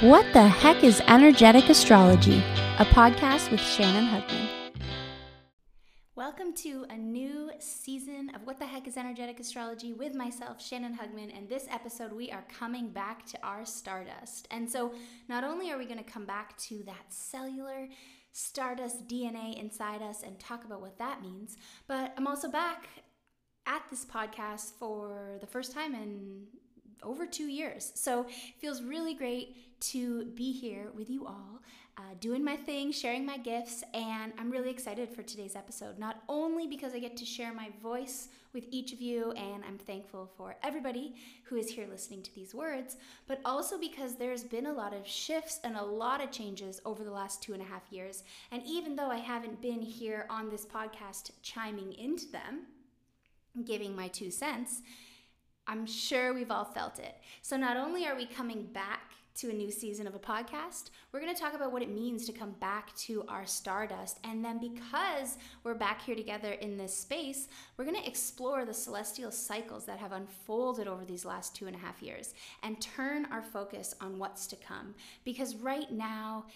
What the heck is energetic astrology? A podcast with Shannon Hugman. Welcome to a new season of What the Heck is Energetic Astrology with myself, Shannon Hugman. And this episode, we are coming back to our stardust. And so, not only are we going to come back to that cellular stardust DNA inside us and talk about what that means, but I'm also back at this podcast for the first time in over two years. So it feels really great to be here with you all, uh, doing my thing, sharing my gifts, and I'm really excited for today's episode. Not only because I get to share my voice with each of you, and I'm thankful for everybody who is here listening to these words, but also because there's been a lot of shifts and a lot of changes over the last two and a half years. And even though I haven't been here on this podcast chiming into them, giving my two cents, I'm sure we've all felt it. So, not only are we coming back to a new season of a podcast, we're going to talk about what it means to come back to our stardust. And then, because we're back here together in this space, we're going to explore the celestial cycles that have unfolded over these last two and a half years and turn our focus on what's to come. Because right now,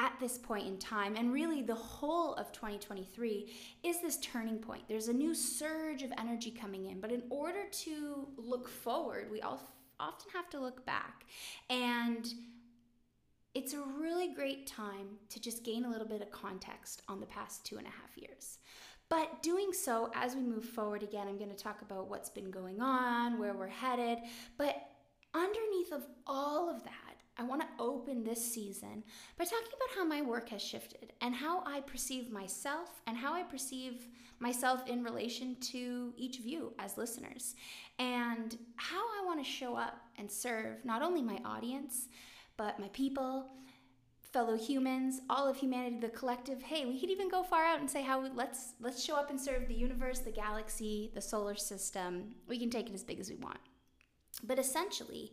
at this point in time, and really the whole of 2023, is this turning point. There's a new surge of energy coming in, but in order to look forward, we all often have to look back. And it's a really great time to just gain a little bit of context on the past two and a half years. But doing so, as we move forward again, I'm going to talk about what's been going on, where we're headed. But underneath of all of that, I want to open this season by talking about how my work has shifted and how I perceive myself and how I perceive myself in relation to each of you as listeners and how I want to show up and serve not only my audience, but my people, fellow humans, all of humanity, the collective. Hey, we could even go far out and say how we, let's let's show up and serve the universe, the galaxy, the solar system. We can take it as big as we want. But essentially,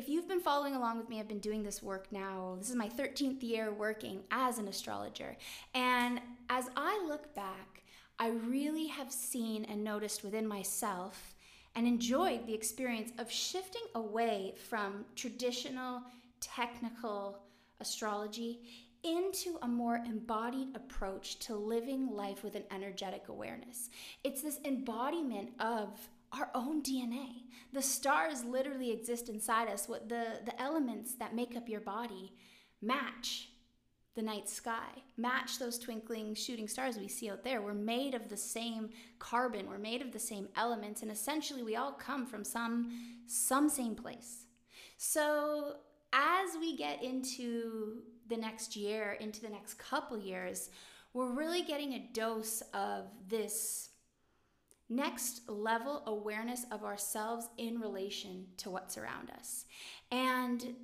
if you've been following along with me, I've been doing this work now. This is my 13th year working as an astrologer. And as I look back, I really have seen and noticed within myself and enjoyed the experience of shifting away from traditional technical astrology into a more embodied approach to living life with an energetic awareness. It's this embodiment of our own DNA. The stars literally exist inside us. What the, the elements that make up your body match the night sky, match those twinkling shooting stars we see out there. We're made of the same carbon, we're made of the same elements, and essentially we all come from some some same place. So as we get into the next year, into the next couple years, we're really getting a dose of this next level awareness of ourselves in relation to what's around us. And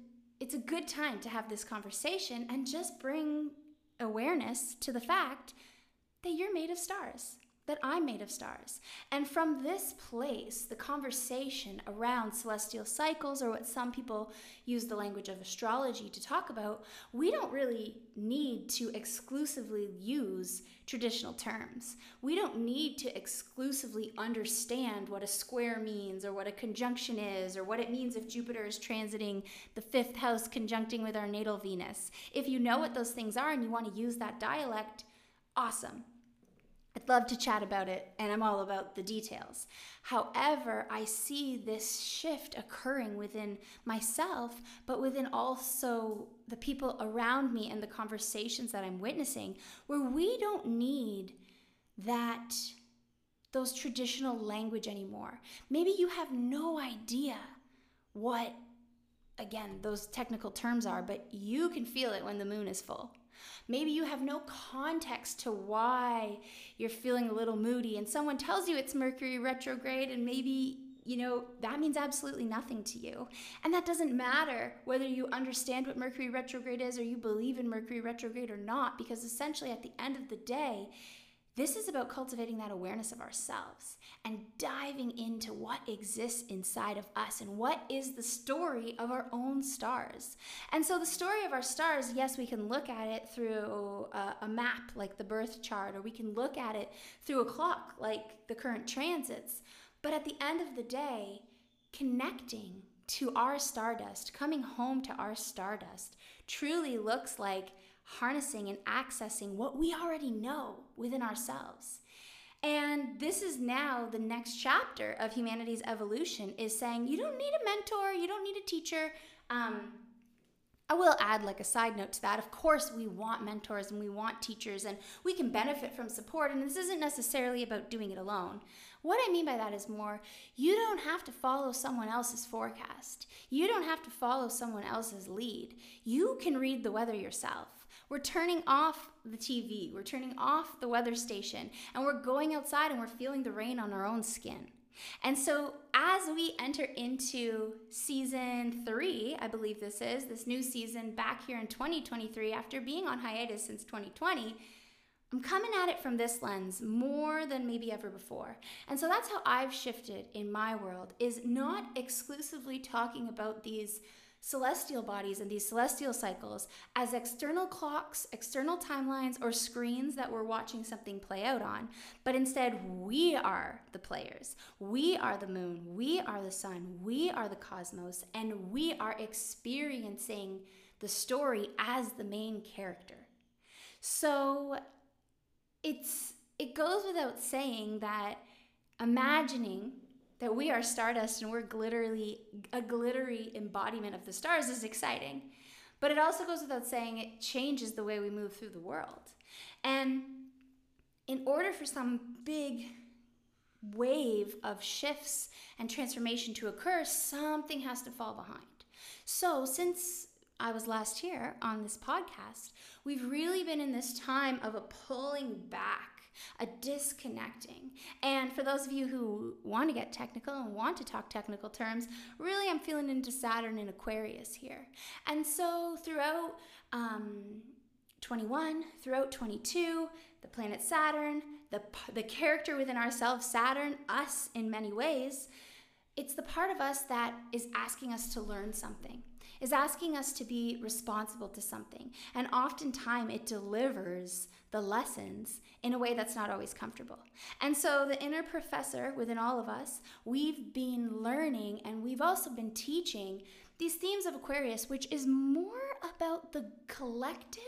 it's a good time to have this conversation and just bring awareness to the fact that you're made of stars that I'm made of stars. And from this place, the conversation around celestial cycles, or what some people use the language of astrology to talk about, we don't really need to exclusively use traditional terms. We don't need to exclusively understand what a square means, or what a conjunction is, or what it means if Jupiter is transiting the fifth house conjuncting with our natal Venus. If you know what those things are and you want to use that dialect, awesome I'd love to chat about it, and I'm all about the details. However, I see this shift occurring within myself, but within also the people around me and the conversations that I'm witnessing, where we don't need that those traditional language anymore. Maybe you have no idea what again those technical terms are, but you can feel it when the moon is full. Maybe you have no context to why you're feeling a little moody, and someone tells you it's Mercury retrograde, and maybe you know, that means absolutely nothing to you. And that doesn't matter whether you understand what Mercury retrograde is or you believe in Mercury retrograde or not, because essentially at the end of the day, this is about cultivating that awareness of ourselves and diving into what exists inside of us and what is the story of our own stars. And so, the story of our stars, yes, we can look at it through a, a map like the birth chart, or we can look at it through a clock like the current transits. But at the end of the day, connecting to our stardust, coming home to our stardust, truly looks like harnessing and accessing what we already know within ourselves. And this is now the next chapter of humanity's evolution is saying you don't need a mentor, you don't need a teacher. Um, I will add, like a side note to that, of course, we want mentors and we want teachers and we can benefit from support. And this isn't necessarily about doing it alone. What I mean by that is more, you don't have to follow someone else's forecast. You don't have to follow someone else's lead. You can read the weather yourself. We're turning off the TV, we're turning off the weather station, and we're going outside and we're feeling the rain on our own skin. And so, as we enter into season three, I believe this is, this new season back here in 2023, after being on hiatus since 2020, I'm coming at it from this lens more than maybe ever before. And so that's how I've shifted in my world is not exclusively talking about these celestial bodies and these celestial cycles as external clocks, external timelines, or screens that we're watching something play out on, but instead we are the players. We are the moon, we are the sun, we are the cosmos, and we are experiencing the story as the main character. So it's it goes without saying that imagining that we are stardust and we're glittery a glittery embodiment of the stars is exciting. But it also goes without saying it changes the way we move through the world. And in order for some big wave of shifts and transformation to occur something has to fall behind. So since I was last here on this podcast, we've really been in this time of a pulling back a disconnecting. And for those of you who want to get technical and want to talk technical terms, really I'm feeling into Saturn and Aquarius here. And so throughout um, 21, throughout 22, the planet Saturn, the, the character within ourselves, Saturn, us in many ways, it's the part of us that is asking us to learn something is asking us to be responsible to something. And oftentimes it delivers the lessons in a way that's not always comfortable. And so, the inner professor within all of us, we've been learning and we've also been teaching these themes of Aquarius, which is more about the collective.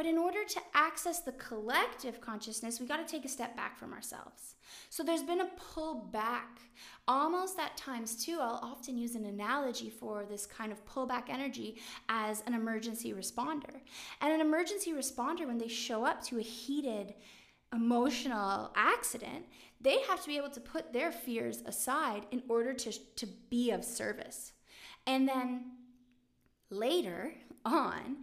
But in order to access the collective consciousness, we got to take a step back from ourselves. So there's been a pull back almost at times too i'll often use an analogy for this kind of pullback energy as an emergency responder and an emergency responder when they show up to a heated emotional accident they have to be able to put their fears aside in order to, to be of service and then later on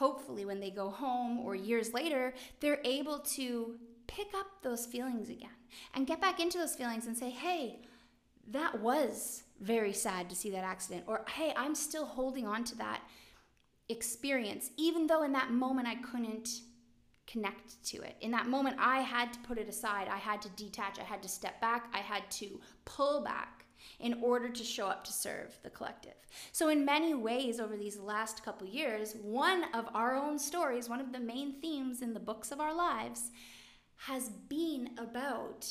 hopefully when they go home or years later they're able to pick up those feelings again and get back into those feelings and say hey that was very sad to see that accident. Or, hey, I'm still holding on to that experience, even though in that moment I couldn't connect to it. In that moment, I had to put it aside. I had to detach. I had to step back. I had to pull back in order to show up to serve the collective. So, in many ways, over these last couple years, one of our own stories, one of the main themes in the books of our lives, has been about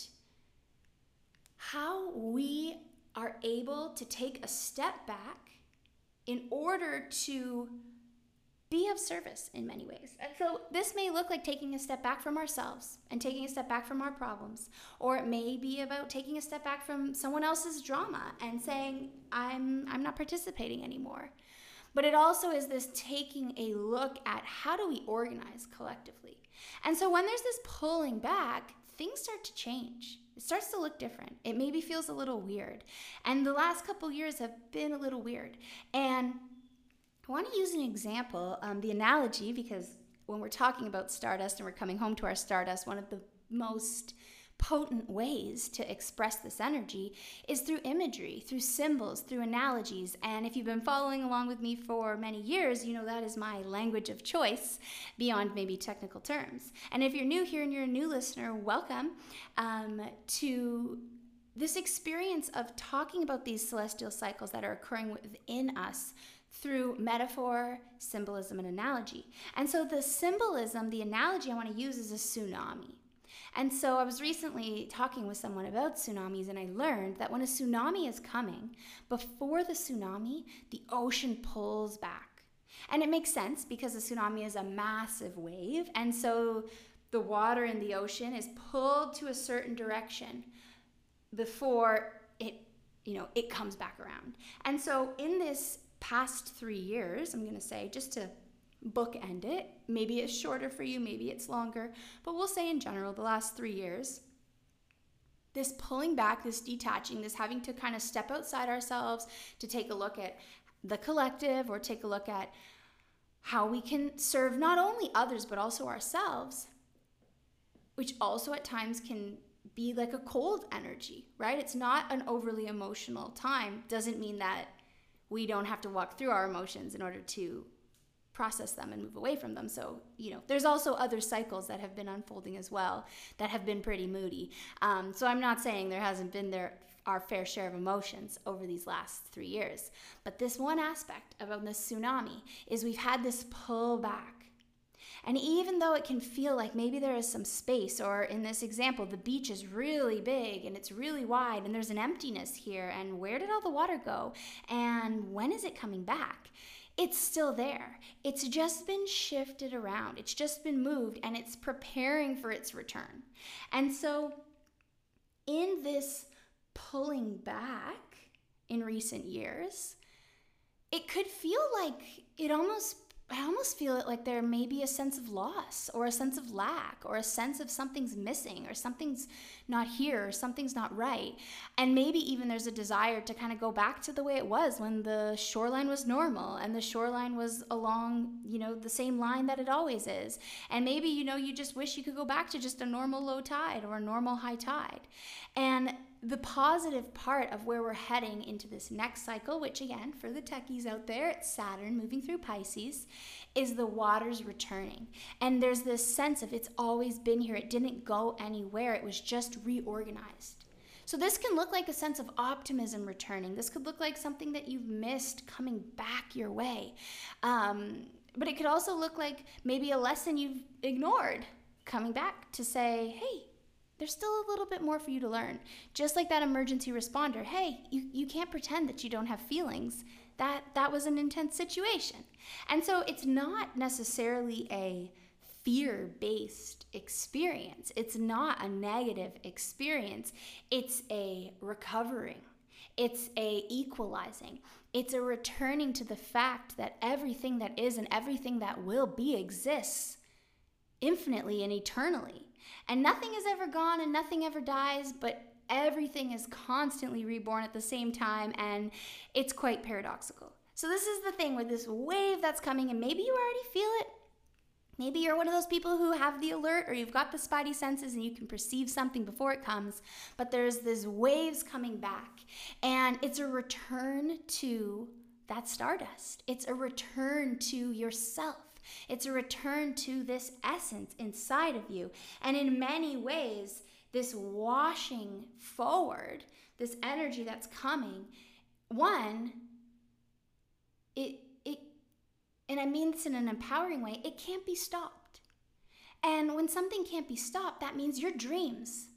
how we are able to take a step back in order to be of service in many ways. And so this may look like taking a step back from ourselves and taking a step back from our problems, or it may be about taking a step back from someone else's drama and saying I'm I'm not participating anymore. But it also is this taking a look at how do we organize collectively. And so when there's this pulling back, things start to change it starts to look different. It maybe feels a little weird. And the last couple years have been a little weird. And I want to use an example, um, the analogy, because when we're talking about stardust and we're coming home to our stardust, one of the most potent ways to express this energy is through imagery, through symbols, through analogies. And if you've been following along with me for many years, you know that is my language of choice beyond maybe technical terms. And if you're new here and you're a new listener, welcome um, to this experience of talking about these celestial cycles that are occurring within us through metaphor, symbolism, and analogy. And so the symbolism, the analogy I want to use is a tsunami. And so I was recently talking with someone about tsunamis, and I learned that when a tsunami is coming, before the tsunami, the ocean pulls back. And it makes sense because a tsunami is a massive wave, and so the water in the ocean is pulled to a certain direction before it, you know, it comes back around. And so in this past 3 years, I'm going to say just to bookend it. Maybe it's shorter for you, maybe it's longer, but we'll say in general, the last three years, this pulling back, this detaching, this having to kind of step outside ourselves to take a look at the collective or take a look at how we can serve not only others but also ourselves, which also at times can be like a cold energy, right? It's not an overly emotional time. Doesn't mean that we don't have to walk through our emotions in order to process them and move away from them. So, you know, there's also other cycles that have been unfolding as well that have been pretty moody. Um, so I'm not saying there hasn't been there our fair share of emotions over these last three years. But this one aspect about this tsunami is we've had this pull back. And even though it can feel like maybe there is some space, or in this example, the beach is really big and it's really wide and there's an emptiness here, and where did all the water go? And when is it coming back? it's still there. It's just been shifted around, it's just been moved, and it's preparing for its return. And so, in this pulling back in recent years, it could feel like it almost I almost feel it like there may be a sense of loss or a sense of lack or a sense of something's missing or something's not here or something's not right. And maybe even there's a desire to kind of go back to the way it was when the shoreline was normal and the shoreline was along, you know, the same line that it always is. And maybe, you know, you just wish you could go back to just a normal low tide or a normal high tide. And the positive part of where we're heading into this next cycle, which again, for the techies out there, it's Saturn moving through Pisces, is the waters returning. And there's this sense of it's always been here, it didn't go anywhere, it was just reorganized. So, this can look like a sense of optimism returning. This could look like something that you've missed coming back your way. Um, but it could also look like maybe a lesson you've ignored coming back to say, hey, there's still a little bit more for you to learn. Just like that emergency responder, hey, you, you can't pretend that you don't have feelings. That that was an intense situation. And so it's not necessarily a fear-based experience. It's not a negative experience. It's a recovering. It's a equalizing. It's a returning to the fact that everything that is and everything that will be exists infinitely and eternally. And nothing is ever gone and nothing ever dies, but everything is constantly reborn at the same time, and it's quite paradoxical. So, this is the thing with this wave that's coming, and maybe you already feel it. Maybe you're one of those people who have the alert or you've got the spidey senses and you can perceive something before it comes, but there's this waves coming back, and it's a return to that stardust. It's a return to yourself. It's a return to this essence inside of you. And in many ways, this washing forward, this energy that's coming, one, it, it, and I mean this in an empowering way, it can't be stopped. And when something can't be stopped, that means your dreams,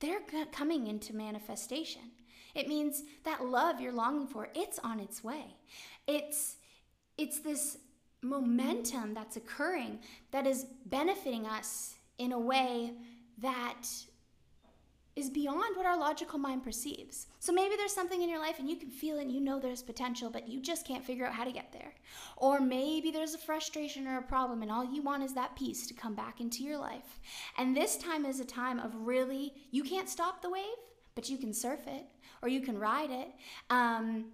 they're coming into manifestation. It means that love you're longing for, it's on its way. It's it's this momentum that's occurring that is benefiting us in a way that is beyond what our logical mind perceives. So maybe there's something in your life and you can feel it and you know there's potential, but you just can't figure out how to get there. Or maybe there's a frustration or a problem and all you want is that peace to come back into your life. And this time is a time of really, you can't stop the wave, but you can surf it or you can ride it. Um,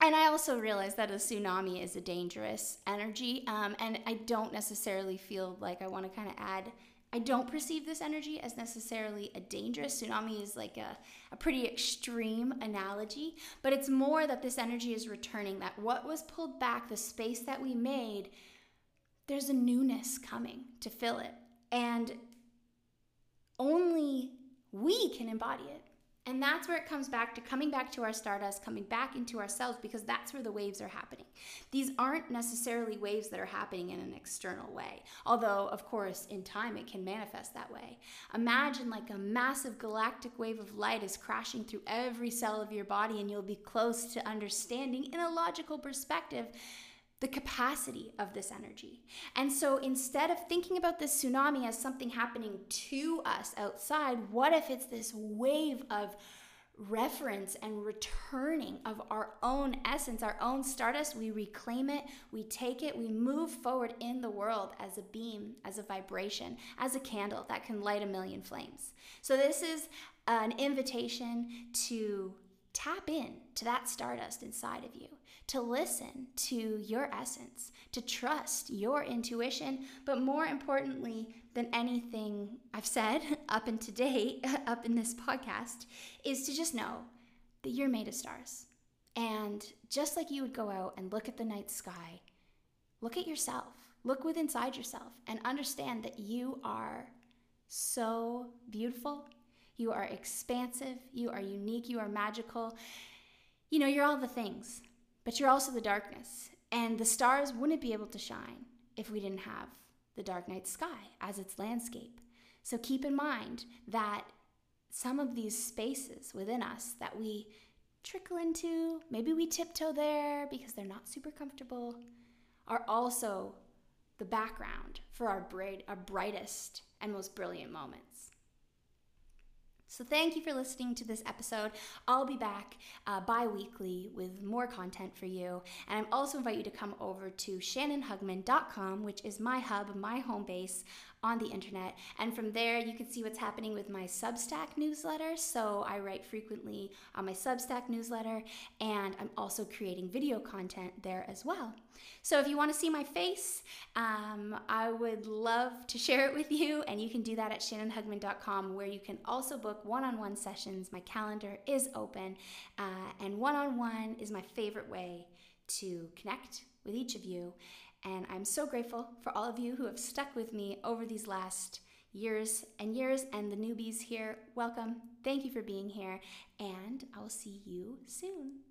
and I also realize that a tsunami is a dangerous energy, um, and I don't necessarily feel like I want to kind of add. I don't perceive this energy as necessarily a dangerous tsunami is like a, a pretty extreme analogy, but it's more that this energy is returning, that what was pulled back, the space that we made, there's a newness coming to fill it. And only we can embody it. And that's where it comes back to coming back to our stardust, coming back into ourselves, because that's where the waves are happening. These aren't necessarily waves that are happening in an external way, although, of course, in time it can manifest that way. Imagine like a massive galactic wave of light is crashing through every cell of your body, and you'll be close to understanding in a logical perspective the capacity of this energy. And so instead of thinking about this tsunami as something happening to us outside, what if it's this wave of reference and returning of our own essence, our own stardust? We reclaim it, we take it, we move forward in the world as a beam, as a vibration, as a candle that can light a million flames. So this is an invitation to tap in to that stardust inside of you to listen to your essence, to trust your intuition, but more importantly than anything I've said up and to date, up in this podcast, is to just know that you're made of stars. And just like you would go out and look at the night sky, look at yourself, look within inside yourself, and understand that you are so beautiful. You are expansive. You are unique. You are magical. You know, you're all the things but you're also the darkness. And the stars wouldn't be able to shine if we didn't have the dark night sky as its landscape. So keep in mind that some of these spaces within us that we trickle into, maybe we tiptoe there because they're not super comfortable, are also the background for our, bright, our brightest and most brilliant moments. So, thank you for listening to this episode. I'll be back uh, bi weekly with more content for you. And I also invite you to come over to shannonhugman.com, which is my hub, my home base on the internet. And from there, you can see what's happening with my Substack newsletter. So I write frequently on my Substack newsletter, and I'm also creating video content there as well. So if you want to see my face, um, I would love to share it with you, and you can do that at shannonhugman.com, where you can also book one on one sessions. My calendar is open, uh, and one on one is my favorite way to connect with each of you. And I'm so grateful for all of you who have stuck with me over these last years and years. And the newbies here, welcome. Thank you for being here. And I will see you soon.